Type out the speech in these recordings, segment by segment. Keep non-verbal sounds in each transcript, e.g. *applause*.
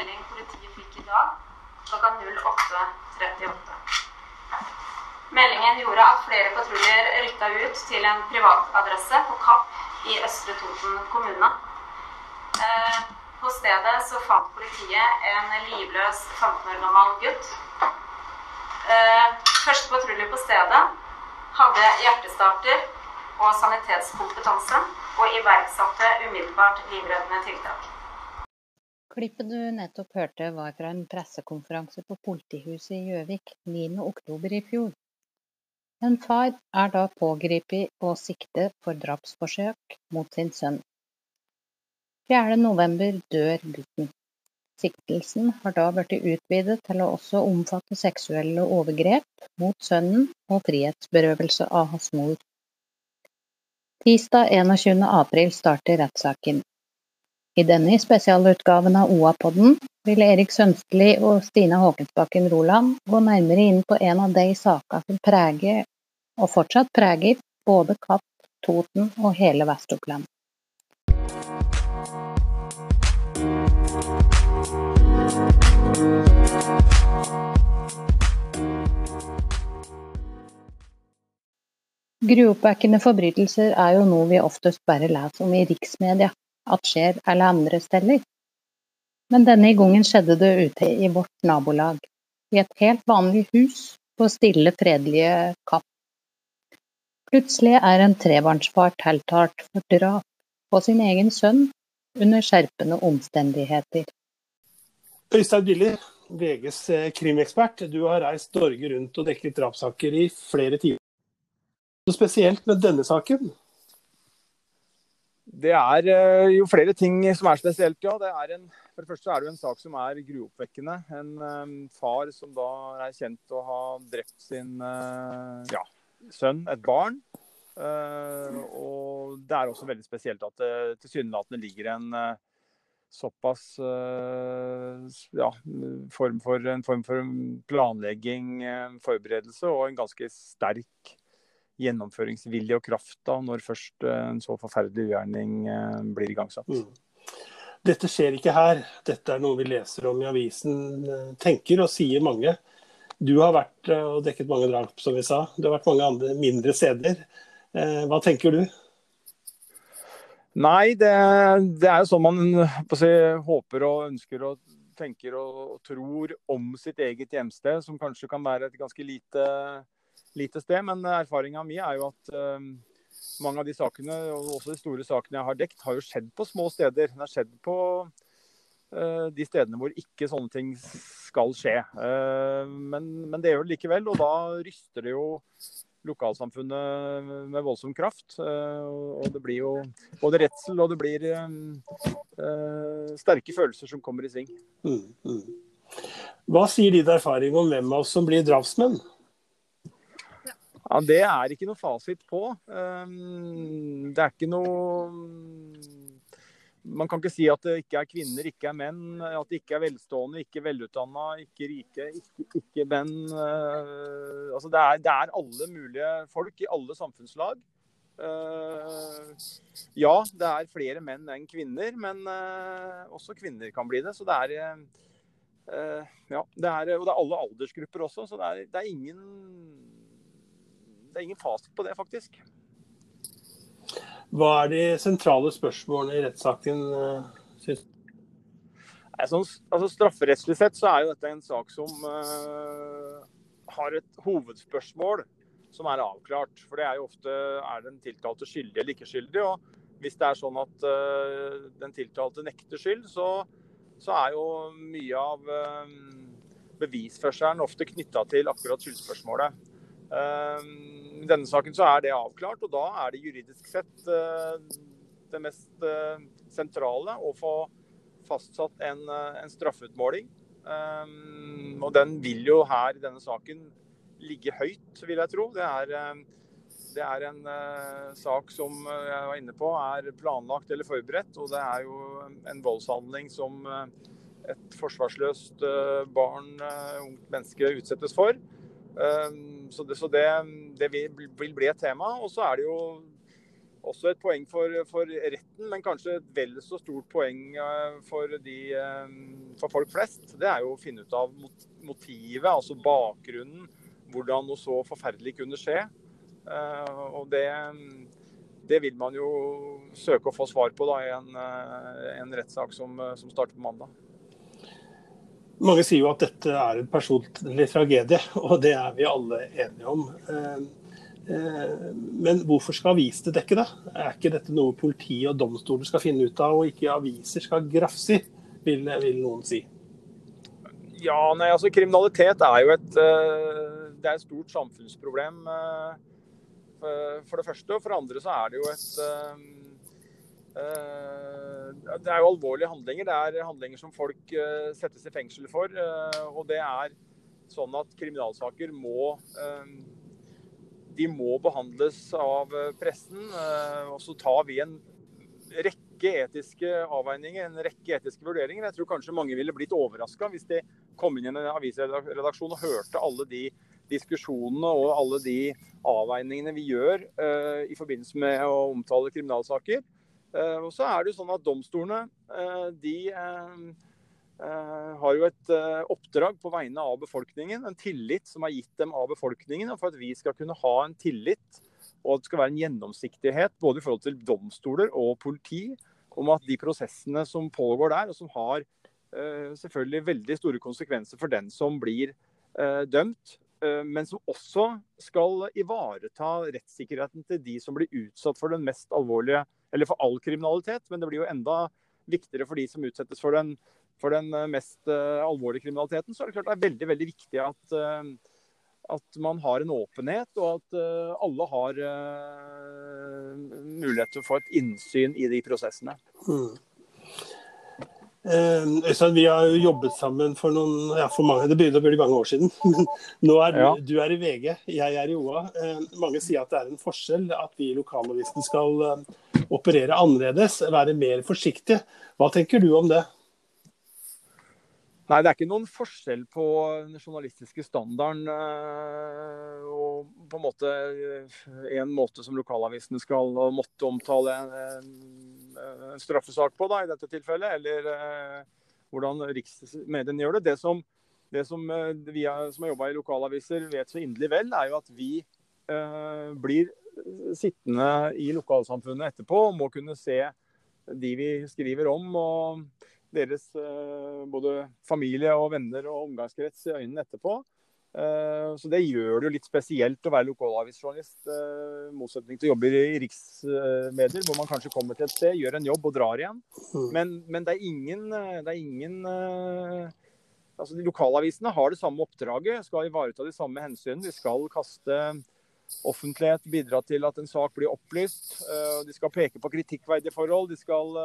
melding politiet fikk i dag klokka 08.38. Meldingen gjorde at flere patruljer rykka ut til en privatadresse på Kapp i Østre Toten kommune. Eh, på stedet så fant politiet en livløs 15 år gammel gutt. Eh, første patrulje på stedet hadde hjertestarter og sanitetskompetanse og iverksatte umiddelbart livreddende tiltak. Klippet du nettopp hørte var fra en pressekonferanse på politihuset i Gjøvik 9.10 i fjor. En far er da pågrepet og siktet for drapsforsøk mot sin sønn. 4.11 dør gutten. Siktelsen har da blitt utvidet til å også omfatte seksuelle overgrep mot sønnen og frihetsberøvelse av hans mor. Tirsdag 21. april starter rettssaken. I denne spesialutgaven av OA-podden vil Erik Sønskli og Stina Håkensbakken Roland gå nærmere inn på en av de sakene som preger, og fortsatt preger, både Kapp, Toten og hele Vest-Oppland. Gruoppvekkende forbrytelser er jo noe vi oftest bare leser om i riksmedia at skjer alle andre steder. Men denne gangen skjedde det ute i vårt nabolag, i et helt vanlig hus på stille, fredelige Kapp. Plutselig er en trebarnsfar tiltalt for drap på sin egen sønn under skjerpende omstendigheter. Øystein Biller, VGs eh, krimekspert. Du har reist Norge rundt og dekket drapssaker i flere timer. Spesielt med denne saken. Det er eh, jo flere ting som er spesielt, ja. Det er en, for det første er det jo en sak som er gruoppvekkende. En um, far som da er kjent å ha drept sin uh, ja, sønn, et barn. Og det er også veldig spesielt at det tilsynelatende ligger en såpass ja, form for, en form for planlegging, forberedelse og en ganske sterk gjennomføringsvilje og kraft da, når først eh, en så forferdelig ugjerning eh, blir igangsatt. Mm. Dette skjer ikke her, dette er noe vi leser om i avisen, eh, tenker og sier mange. Du har vært og dekket mange drap, som vi sa. Du har vært mange andre mindre steder. Hva tenker du? Nei, det, det er jo sånn man si, håper og ønsker og tenker og, og tror om sitt eget hjemsted, som kanskje kan være et ganske lite lite sted. Men erfaringa mi er jo at uh, mange av de sakene, og også de store sakene jeg har dekt, har jo skjedd på små steder. Det har skjedd på uh, de stedene hvor ikke sånne ting skal skje. Men, men, det gjør det likevel, og da ryster det jo lokalsamfunnet med voldsom kraft. Og det blir jo både redsel og det blir sterke følelser som kommer i sving. Mm, mm. Hva sier din erfaring om hvem av oss som blir drapsmenn? Ja, Det er ikke noe fasit på. Ehm, det er ikke noe Man kan ikke si at det ikke er kvinner, ikke er menn. At det ikke er velstående, ikke velutdanna, ikke rike, ikke, ikke menn. Eh, altså det, er, det er alle mulige folk i alle samfunnslag. Uh, ja, det er flere menn enn kvinner, men uh, også kvinner kan bli det. Så det er ja, det er, og det er alle aldersgrupper også, så det er, det er ingen det er ingen fasit på det, faktisk. Hva er de sentrale spørsmålene i rettssaken, eh, syns sånn, altså, Strafferettslig sett så er jo dette en sak som uh, har et hovedspørsmål som er avklart. For det er jo ofte er den tiltalte skyldig eller ikke skyldig. Og hvis det er sånn at uh, den tiltalte nekter skyld, så, så er jo mye av uh, bevisførselen ofte knytta til akkurat skyldspørsmålet. I denne saken så er det avklart, og da er det juridisk sett eh, det mest eh, sentrale å få fastsatt en, eh, en straffeutmåling. Og den vil jo her i denne saken ligge høyt, vil jeg tro. Det er, det er en sak som jeg var inne på er planlagt eller forberedt. Og det er jo en voldshandling som et forsvarsløst barn, ungt menneske, utsettes for. Så det, så det, det vil, bli et tema. Og så er det jo også et poeng for, for, retten, men kanskje et vel så stort poeng for, de, for folk flest. Det er jo å finne ut av motivet, altså bakgrunnen. Hvordan noe så forferdelig kunne skje. Og det, det vil man jo søke å få svar på da, i en, en rettssak som, som starter på mandag. Mange sier jo at dette er en personlig tragedie, og det er vi alle enige om. Eh, eh, men hvorfor skal avisene dekke det? Er ikke dette noe politi og domstoler skal finne ut av, og ikke aviser skal grafse i, vil, vil, noen si? Ja, nei, altså Kriminalitet er jo et, eh, er et stort samfunnsproblem. For det første, og for det andre så er det jo et det er jo alvorlige handlinger. Det er handlinger som folk eh, settes i fengsel for. Eh, og det er sånn at kriminalsaker må de må behandles av pressen. Og så tar vi en rekke etiske avveininger, en rekke etiske vurderinger. Jeg tror kanskje mange ville blitt overraska hvis de kom inn i en avisredaksjon og hørte alle de diskusjonene og alle de avveiningene vi gjør i forbindelse med å omtale kriminalsaker. Eh, og så er det jo sånn at Domstolene eh, de eh, har jo et oppdrag på vegne av befolkningen, en tillit som er gitt dem av befolkningen. og For at vi skal kunne ha en tillit og at det skal være en gjennomsiktighet både i forhold til domstoler og politi om at de prosessene som pågår der, og som har selvfølgelig veldig store konsekvenser for den som blir dømt, men som også skal ivareta rettssikkerheten til de som blir utsatt for den mest alvorlige eller for all kriminalitet, men det blir jo enda viktigere for de som utsettes for den, for den eh, mest uh, alvorlige kriminaliteten. Så er det klart det er veldig, veldig viktig at, uh, at man har en åpenhet, og at uh, alle har mulighet til å få et innsyn i de prosessene. Mm. Øystein, vi har jo jobbet sammen for noen, ja, for mange, det begynner å bli mange år siden. *laughs* Nå er du, ja. du er i VG, jeg er i OA. mange sier at det er en forskjell at vi i lokalavisen skal operere annerledes, være mer forsiktige. Hva tenker du om det? Nei, Det er ikke noen forskjell på den journalistiske standarden eh, og på en måte eh, en måte som lokalavisene skal måtte omtale en, en straffesak på da, i dette tilfellet, eller eh, hvordan riksmediene gjør det. Det som, det som vi som har jobba i lokalaviser vet så inderlig vel, er jo at vi eh, blir sittende i lokalsamfunnet etterpå og må kunne se de vi skriver om, og deres eh, både familie og venner og omgangskrets i øynene etterpå. Eh, så det gjør det jo litt spesielt å være lokalavisjournalist, eh, i motsetning til å jobbe i riksmedier, hvor man kanskje kommer til et sted, gjør en jobb og drar igjen. Mm. Men, men det er ingen, det er ingen altså De lokalavisene har det samme oppdraget, skal ivareta de samme hensynene. De skal kaste offentlighet, bidra til at en sak blir opplyst. Eh, de skal peke på kritikkverdige forhold. De skal,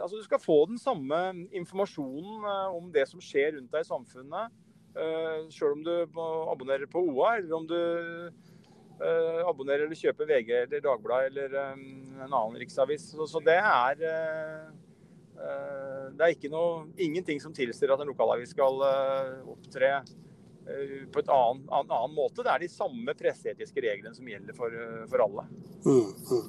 altså du skal få den samme informasjonen eh, om det som skjer rundt deg i samfunnet. Selv om du abonnerer på OA, eller om du abonnerer eller kjøper VG eller Dagbladet eller en annen riksavis. Så det er det er ikke noe, ingenting som tilsier at en lokalavis skal opptre Eh, på en annen, annen, måte. Det er de samme presseetiske reglene som gjelder for, eh, for alle. Mm, mm.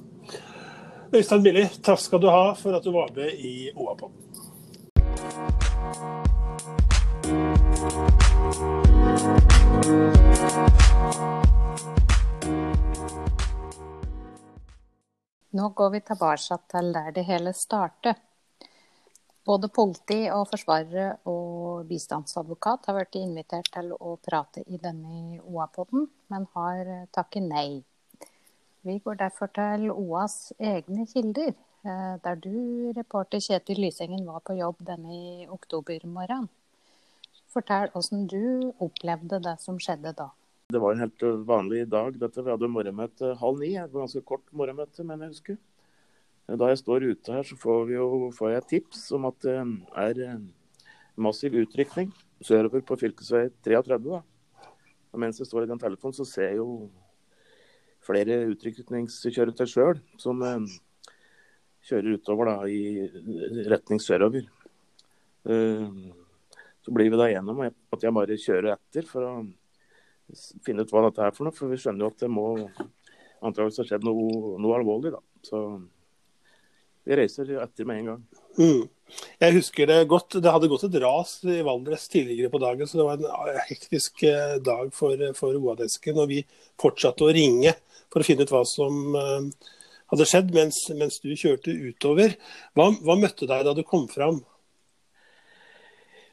Øystein Billi, takk skal du ha for at du var med i OA-podden. Nå går vi tilbake til der det hele startet. Både politi og forsvarere og bistandsadvokat har vært invitert til å prate i denne OA-podden, men har takket nei. Vi går derfor til OAs egne kilder, eh, der du, reporter Kjetil Lysengen, var på jobb denne oktobermorgenen. Fortell hvordan du opplevde det som skjedde da. Det var en helt vanlig dag. dette. Vi hadde morgenmøte halv ni. Et ganske kort morgenmøte, mener jeg husker. Da jeg står ute her, så får, jo, får jeg tips om at det er eh, massiv utrykning sørover på fv. 33. Da. Og mens jeg står i den telefonen, så ser jeg jo flere utrykningskjøretøy sjøl som eh, kjører utover da, i retning sørover. Uh, så blir vi da gjennom at jeg bare kjører etter for å finne ut hva dette er for noe. For vi skjønner jo at det må antakeligvis har skjedd noe, noe alvorlig. da. Så vi reiser etter med en gang. Mm. Jeg husker det godt. Det hadde gått et ras i Valdres tidligere på dagen, så det var en hektisk eh, dag for, for OA-desken. Og vi fortsatte å ringe for å finne ut hva som uh, hadde skjedd mens, mens, du kjørte utover. Hva, hva, møtte deg da du kom fram?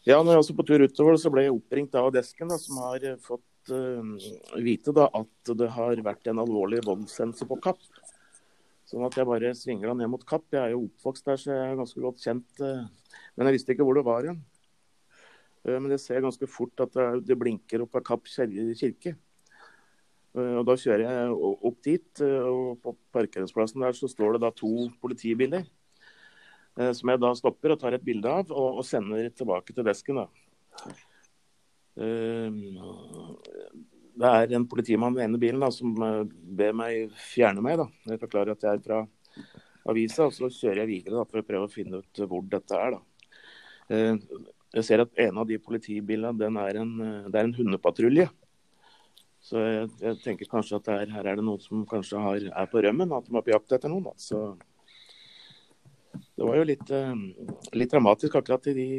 Ja, når jeg var på tur utover, så ble jeg oppringt av desken, da, som har fått uh, vite da, at det har vært en alvorlig voldshendelse på Kapp. Sånn at jeg bare svingla ned mot Kapp. Jeg er jo oppvokst der, så jeg er ganske godt kjent. Eh, men jeg visste ikke hvor det var igjen. Eh, men jeg ser ganske fort at det blinker opp av Kapp kirke. Eh, og Da kjører jeg opp dit, og på parkeringsplassen der så står det da to politibiler. Som jeg da stopper og tar et bilde av og, sender tilbake til desken. da det er en politimann i den ene bilen da, som eh, ber meg fjerne meg. da. Jeg forklarer at jeg er fra avisa, og så kjører jeg videre da, for å prøve å finne ut hvor dette er. da. Eh, jeg ser at en av de politibilene den er en, eh, det er en hundepatrulje. Så jeg, jeg, tenker kanskje at er, her er det noen som kanskje har, er på rømmen, at de er på jakt etter noen. da. Så det var jo litt, litt dramatisk akkurat i de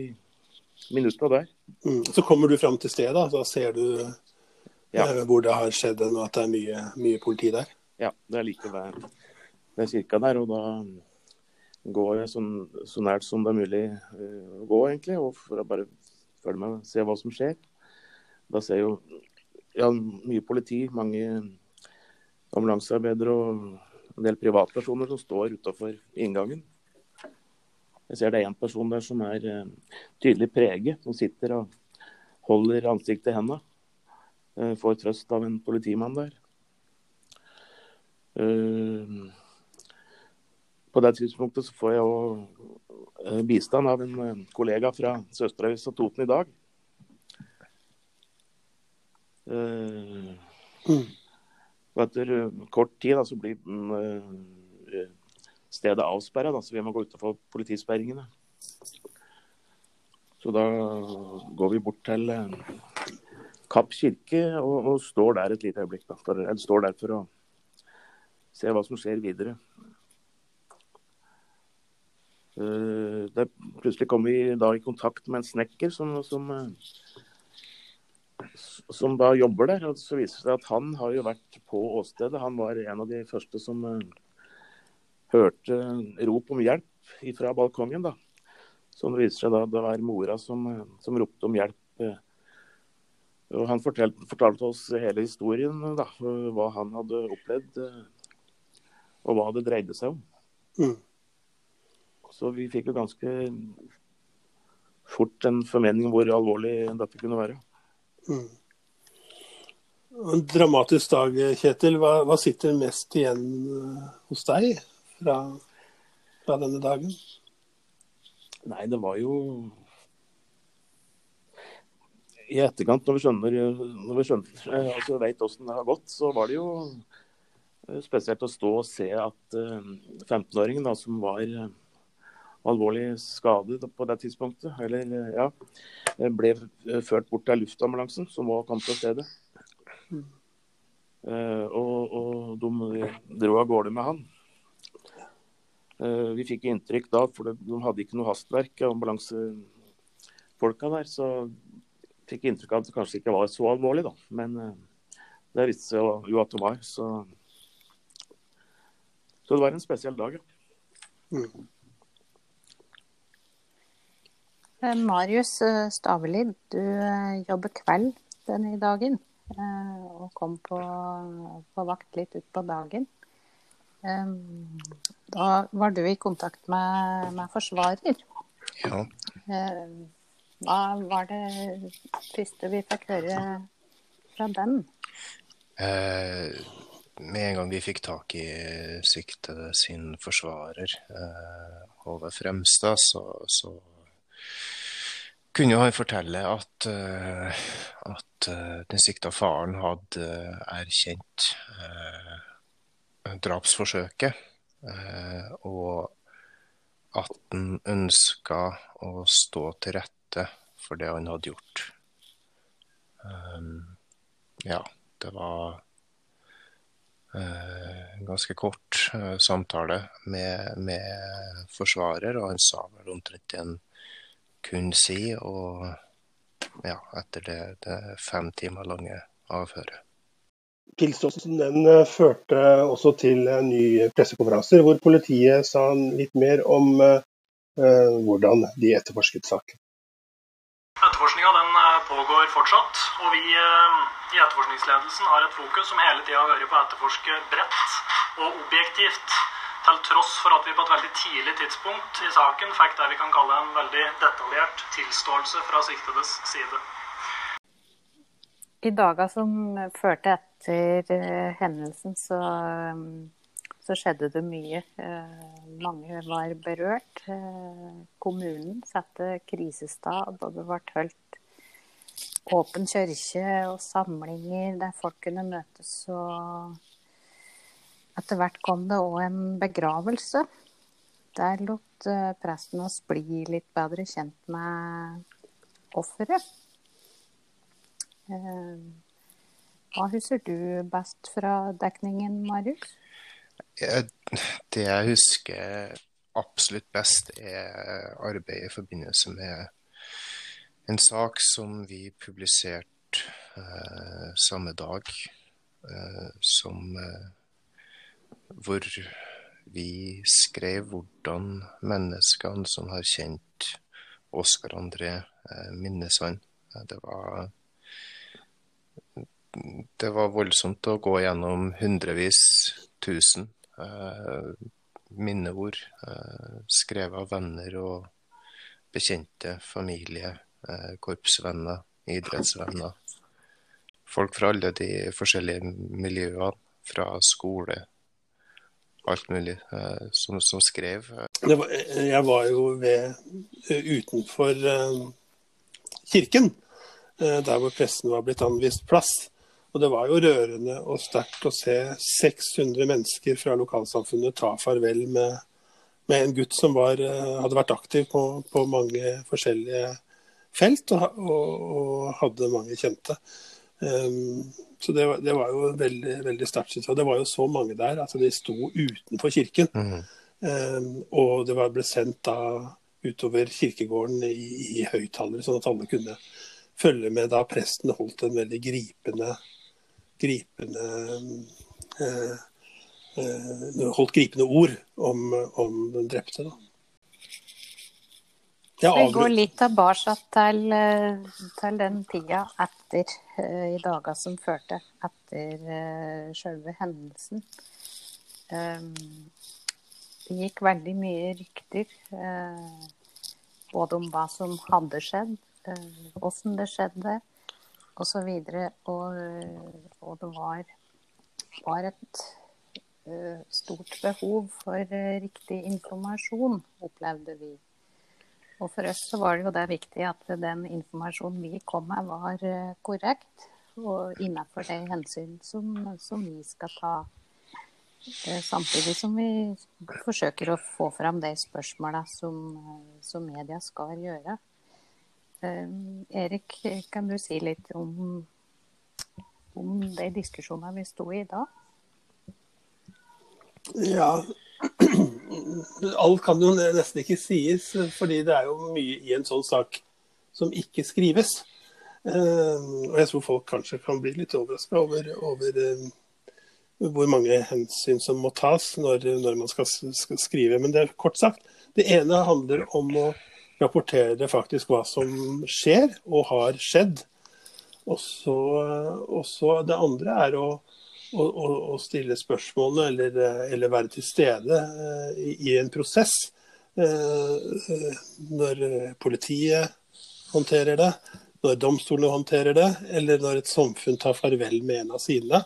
minutta der. Mm. Så kommer du fram til stedet, da ser du ja. Eh, hvor det har skjedd og at det er mye, mye politi der? Ja, det er like ved, ved kirka der. Og da går jeg så, så nært som det er mulig uh, å gå, egentlig. Og for å bare følge med se hva som skjer. Da ser jeg jo ja, mye politi, mange ambulansearbeidere og en del privatpersoner som står utafor inngangen. Jeg ser det er én person der som er uh, tydelig preget, som sitter og holder ansiktet i hendene. Eh, får trøst av en politimann der. Eh, på det tidspunktet så får jeg òg eh, bistand av en kollega fra Søsteravisa Toten i dag. Og etter kort tid da, så blir stedet avsperra, så vi må gå utenfor politisperringene. Så da går vi bort til Kapp kirke og, og, står der et lite øyeblikk. Da, for, eller står der for å se hva som skjer videre. Uh, det, plutselig kom vi da i kontakt med en snekker som, som, uh, som da jobber der. og Så viser det seg at han har jo vært på åstedet. Han var en av de første som uh, hørte rop om hjelp fra balkongen. da. Så det viser seg da det var mora som, som ropte om hjelp og han fortalte, fortalte, oss hele historien, da, hva han hadde opplevd, eh, og hva det dreide seg om. Mm. Så vi fikk jo ganske fort en formening om hvor alvorlig dette kunne være. Mm. En dramatisk dag, Kjetil. Hva, hva, sitter mest igjen eh, hos deg fra, fra denne dagen? Nei, det var jo i etterkant, når vi skjønner, når vi skjønner, eh, altså vet hvordan det har gått, så var det jo eh, spesielt å stå og se at 15-åringen, eh, som var alvorlig skadet på det tidspunktet, eller ja, ble ført bort til luftambulansen, som var kommet til stedet. Mm. Og, og, de dro av gårde med han. Vi fikk inntrykk da, for de hadde ikke noe hastverk, ambulansefolka der. Så fikk inntrykk av at det kanskje ikke var så alvorlig, da. Men uh, det viste seg jo at det var. Så, så det var en spesiell dag, ja. Mm. Eh, Marius eh, Stavelid, du jobber kveld denne dagen. Og kom på, på vakt litt utpå dagen. Da var du i kontakt med, med forsvarer. Ja. Hva var det første vi fikk høre fra dem? Eh, med en gang vi fikk tak i siktede sin forsvarer, eh, Håvard Fremstad, så, så, kunne han fortelle at, uh, at uh, den sikta faren hadde erkjent drapsforsøket. og at han ønska å stå til rette for det han hadde gjort. Ja, det var en ganske kort eh, samtale med, med, forsvarer, og han sa vel omtrent han kunne si. Og ja, etter det, det fem timer lange avhøret. Pilsåsen den førte også til nye pressekonferanser, hvor politiet sa litt mer om eh, hvordan de etterforsket saken. Etterforskninga eh, pågår fortsatt, og vi eh, i etterforskningsledelsen har et fokus som hele tida har vært på å etterforske bredt og objektivt. Til tross for at vi på et veldig tidlig tidspunkt i saken fikk det vi kan kalle en veldig detaljert tilståelse fra siktedes side. I dagene som førte etter eh, hendelsen, så så skjedde det mye. Eh, mange var berørt. Eh, kommunen satte krisestab, og det ble holdt åpen kirke og samlinger der folk kunne møtes. Og etter hvert kom det òg en begravelse. Der lot eh, presten oss bli litt bedre kjent med offeret. Hva husker du best fra dekningen, Marius? Det jeg husker absolutt best, er arbeidet i forbindelse med en sak som vi publiserte eh, samme dag, eh, som eh, hvor vi skrev hvordan menneskene som har kjent Oskar André, eh, minnes han. Det var det var voldsomt å gå gjennom hundrevis, tusen eh, minneord eh, skrevet av venner og bekjente, familie, eh, korpsvenner, idrettsvenner. Folk fra alle de forskjellige miljøene, fra skole, alt mulig, eh, som, som, skrev. Var, jeg var jo ved, utenfor kirken, der hvor pressen var blitt anvist plass. Og det var jo rørende og sterkt å se 600 mennesker fra lokalsamfunnet ta farvel med, med en gutt som var, eh, hadde vært aktiv på, på mange forskjellige felt og, og, og hadde mange kjente. Um, så det var, det var, jo veldig, veldig sterkt. Det var jo så mange der. altså De sto utenfor kirken. Mm. Um, og det var, ble sendt da utover kirkegården i, i høyttalere, sånn at alle kunne følge med da presten holdt en veldig gripende gripende eh, eh, holdt gripende ord om, om den drepte. Da. Vi går litt tilbake til, eh, til, den tida etter, eh, i dager som førte etter selve hendelsen. Det gikk veldig mye rykter, både om hva som hadde skjedd, åssen det skjedde, osv. Og, og, og det var, var et stort behov for riktig informasjon, opplevde vi. Og for oss så var det jo det viktig at den informasjonen vi kom med, var uh, korrekt. Og innenfor det hensyn som, som vi skal ta. Samtidig som vi forsøker å få fram de spørsmåla som, som media skal gjøre. Eh, Erik, kan du si litt om, om de diskusjonene vi sto i da? Ja, alt kan jo nesten ikke sies, fordi det er jo mye i en sånn sak som ikke skrives. Eh, og jeg tror folk kanskje kan bli litt overraska over, over eh, hvor mange hensyn som må tas når, når man skal, skal, skrive. Men det er kort sagt. Det ene handler om å rapportere faktisk hva som skjer og har skjedd. Og så det andre er å, å, å stille spørsmålene eller, eller, være til stede uh, i, en prosess. Uh, når politiet håndterer det, når domstolene håndterer det, eller når et samfunn tar farvel med en av sine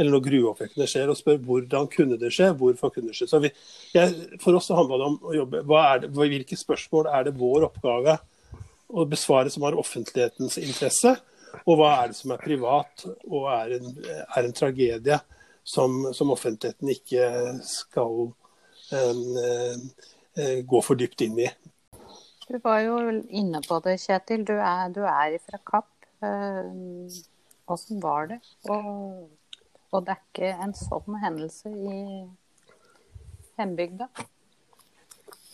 eller når gruveoppvekkene skjer, og spør hvordan kunne det skje, hvorfor kunne det skje. Vi, jeg, for oss så handla det om å jobbe det, Hvilke spørsmål er det vår oppgave å besvare som har offentlighetens interesse, og hva er det som er privat og er en, er en tragedie som, som, offentligheten ikke skal um, uh, gå for dypt inn i. Du var jo inne på det, Kjetil. Du er, du er fra Kapp. Hvordan var det å å dekke en sånn hendelse i hjembygda?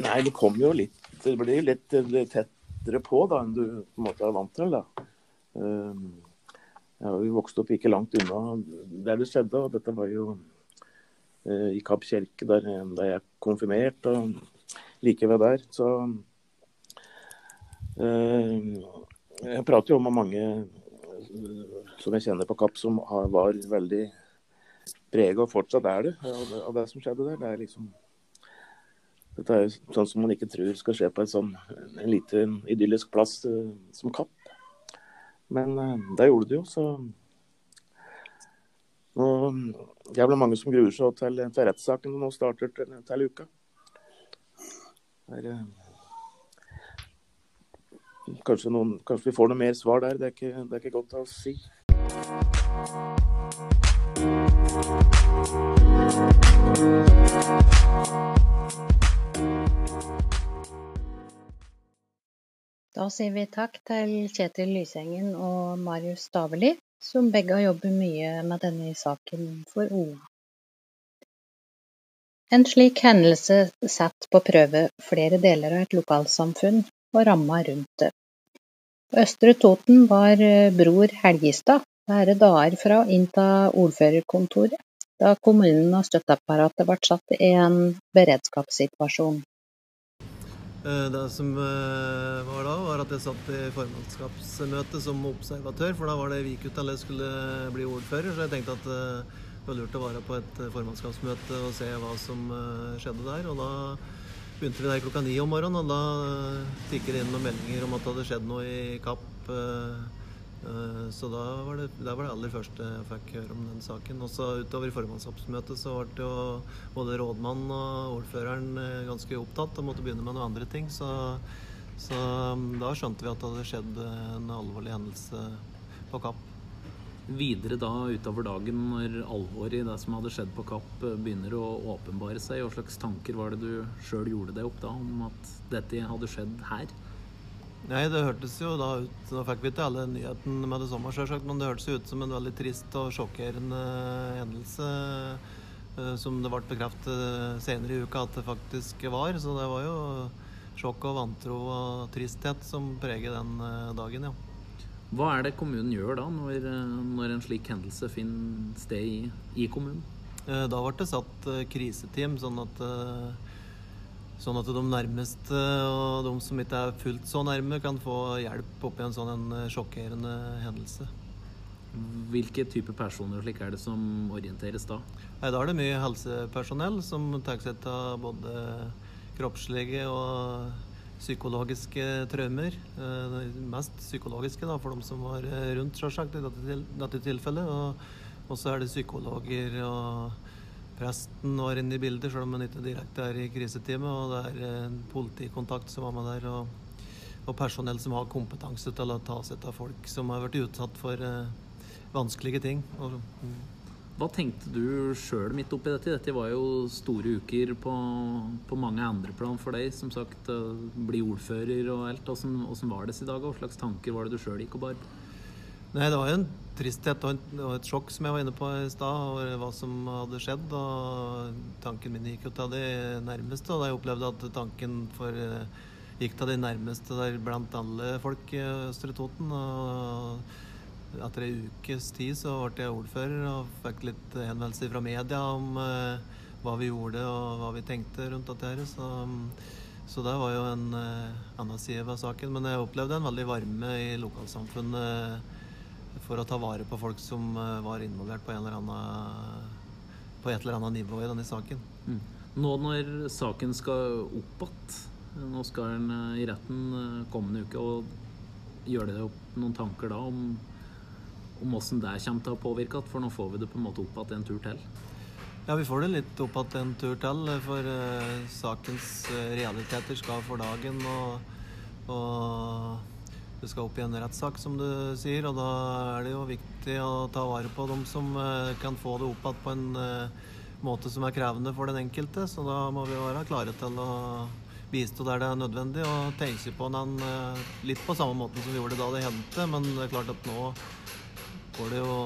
Nei, det kom jo litt Det blir litt, litt tettere på da, enn du på en måte er vant til. da. Jeg har jo opp ikke langt unna der det skjedde. og Dette var jo uh, i Kapp kirke, der, der jeg konfirmert og Like ved der. Så uh, jeg prater jo om mange uh, som jeg kjenner på Kapp, som var veldig prega, og fortsatt er det, av det, som skjedde der. Det er liksom dette er jo sånn som man ikke tror skal skje på et sånn, en liten idyllisk plass som Kapp. Men uh, det gjorde det jo, så og Det er vel mange som gruer seg til, til rettssaken som nå starter til, til uka. Der, uh, kanskje, noen, kanskje, vi får noe mer svar der, det er ikke, det er ikke godt å si. Da sier vi takk til Kjetil Lysengen og Marius Staveli, som begge har jobbet mye med denne saken for OA. En slik hendelse setter på prøve flere deler av et lokalsamfunn og ramma rundt det. Østre Toten var Bror Helgestad bare dager fra å innta ordførerkontoret, da kommunen og støtteapparatet ble satt i en beredskapssituasjon. Det som var da, var at jeg satt i formannskapsmøte som observatør, for da var det Vikut jeg skulle bli ordfører. Så jeg tenkte at det var lurt å være på et formannskapsmøte og se hva som skjedde der. Og da begynte vi der klokka ni om morgenen, og da tikket det inn noen meldinger om at det hadde skjedd noe i Kapp. Så da var, det, da var det aller første jeg fikk høre om den saken. Også utover i formannskapsmøtet så ble jo både rådmannen og ordføreren ganske opptatt og måtte begynne med noen andre ting. Så, så da skjønte vi at det hadde skjedd en alvorlig hendelse på Kapp. Videre da utover dagen, når alvoret i det som hadde skjedd på Kapp begynner å åpenbare seg, hva slags tanker var det du sjøl gjorde deg opp da om at dette hadde skjedd her? Nei, det hørtes jo da ut Nå fikk vi ikke alle nyheten med det samme, selvsagt, men det hørtes ut som en veldig trist og sjokkerende hendelse. Som det ble bekreftet senere i uka at det faktisk var. Så det var jo sjokk og vantro og tristhet som preger den dagen, ja. Hva er det kommunen gjør da, når, når en slik hendelse finner sted i, i kommunen? Da ble det satt kriseteam, sånn at Sånn at de nærmeste og de som ikke er fullt så nærme, kan få hjelp oppi en sånn en sjokkerende hendelse. Hvilke type personer slik er det som orienteres da? Nei, da er det mye helsepersonell som tar seg av både kroppslige og psykologiske traumer. Mest psykologiske da, for de som var rundt, selvsagt, i dette, dette tilfellet. Og så er det psykologer og Presten var inne i bildet, selv om han ikke direkte er i kriseteamet. Og det er en politikontakt som var med der, og, og, personell som har kompetanse til å ta seg av folk som har vært utsatt for uh, vanskelige ting. Og, mm. Hva tenkte du sjøl midt oppi dette? Dette var jo store uker på, på mange andre plan for deg. Som sagt, uh, bli ordfører og alt. Åssen var det i dag? Hva slags tanker var det du sjøl gikk og bar på? Nei, det var jo en tristhet og, et sjokk som jeg var inne på i stad, over hva som hadde skjedd. Og tanken min gikk jo til de nærmeste, og da jeg opplevde at tanken for, gikk til de nærmeste der blant alle folk i Østre Toten. Og etter ei ukes tid så ble jeg ordfører og fikk litt henvendelser fra media om uh, hva vi gjorde og hva vi tenkte rundt dette her. Så, så det var jo en uh, annen side ved saken. Men jeg opplevde en veldig varme i lokalsamfunnet for å ta vare på folk som eh, var involvert på, eller annen, på et eller annet nivå i denne saken. Mm. Nå når saken skal opp igjen, nå skal den eh, i retten eh, kommende uke, og gjør det opp noen tanker da om, om hvordan det kommer til å påvirke For nå får vi det på en måte opp igjen en tur til. Ja, vi får det litt opp igjen en tur til, for uh, sakens realiteter skal for dagen. og, og det skal opp i en rettssak, som du sier. Og da er det jo viktig å ta vare på dem som eh, kan få det opp igjen på en eh, måte som er krevende for den enkelte. Så da må vi være klare til å bistå der det er nødvendig, og tenke på den eh, litt på samme måten som vi gjorde da det hendte. Men det er klart at nå går det jo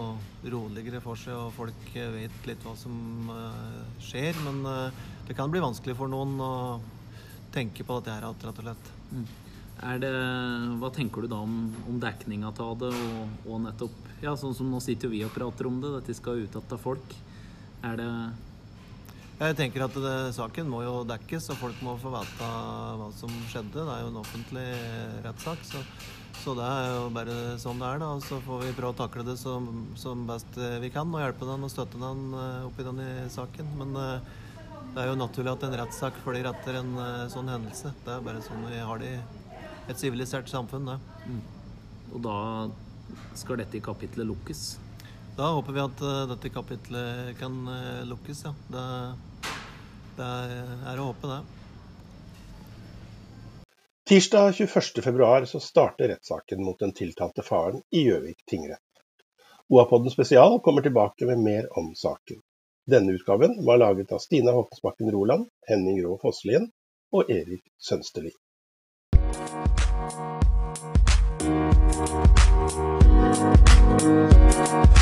roligere for seg, og folk vet litt hva som skjer. Men det kan bli vanskelig for noen å tenke på dette her rett og slett. Mm. Det, hva tenker du da om, om dekninga av det, og, og, nettopp ja, sånn som Nå sitter jo vi og prater om det, dette skal ut til folk. Er det Jeg tenker at det, saken må jo dekkes, og folk må få vite hva som skjedde. Det er jo en offentlig rettssak. så så det er jo bare sånn det er, da. Og så får vi prøve å takle det som, som, best vi kan og hjelpe den og støtte den eh, oppi den i saken. Men uh, det er jo naturlig at en rettssak følger etter en uh, sånn hendelse. Det er bare sånn vi har det i et sivilisert samfunn, det. Mm. Og da skal dette kapitlet lukkes? Da håper vi at uh, dette kapitlet kan lukkes, ja. Det, det er å håpe, det. Tirsdag 21.2 så starter rettssaken mot den tiltalte faren i Gjøvik tingrett. OA-podden spesial kommer tilbake med mer om saken. Denne utgaven var laget av Stina Håkonsbakken Roland, Henning Rå Fosslien og Erik Sønsterli. Música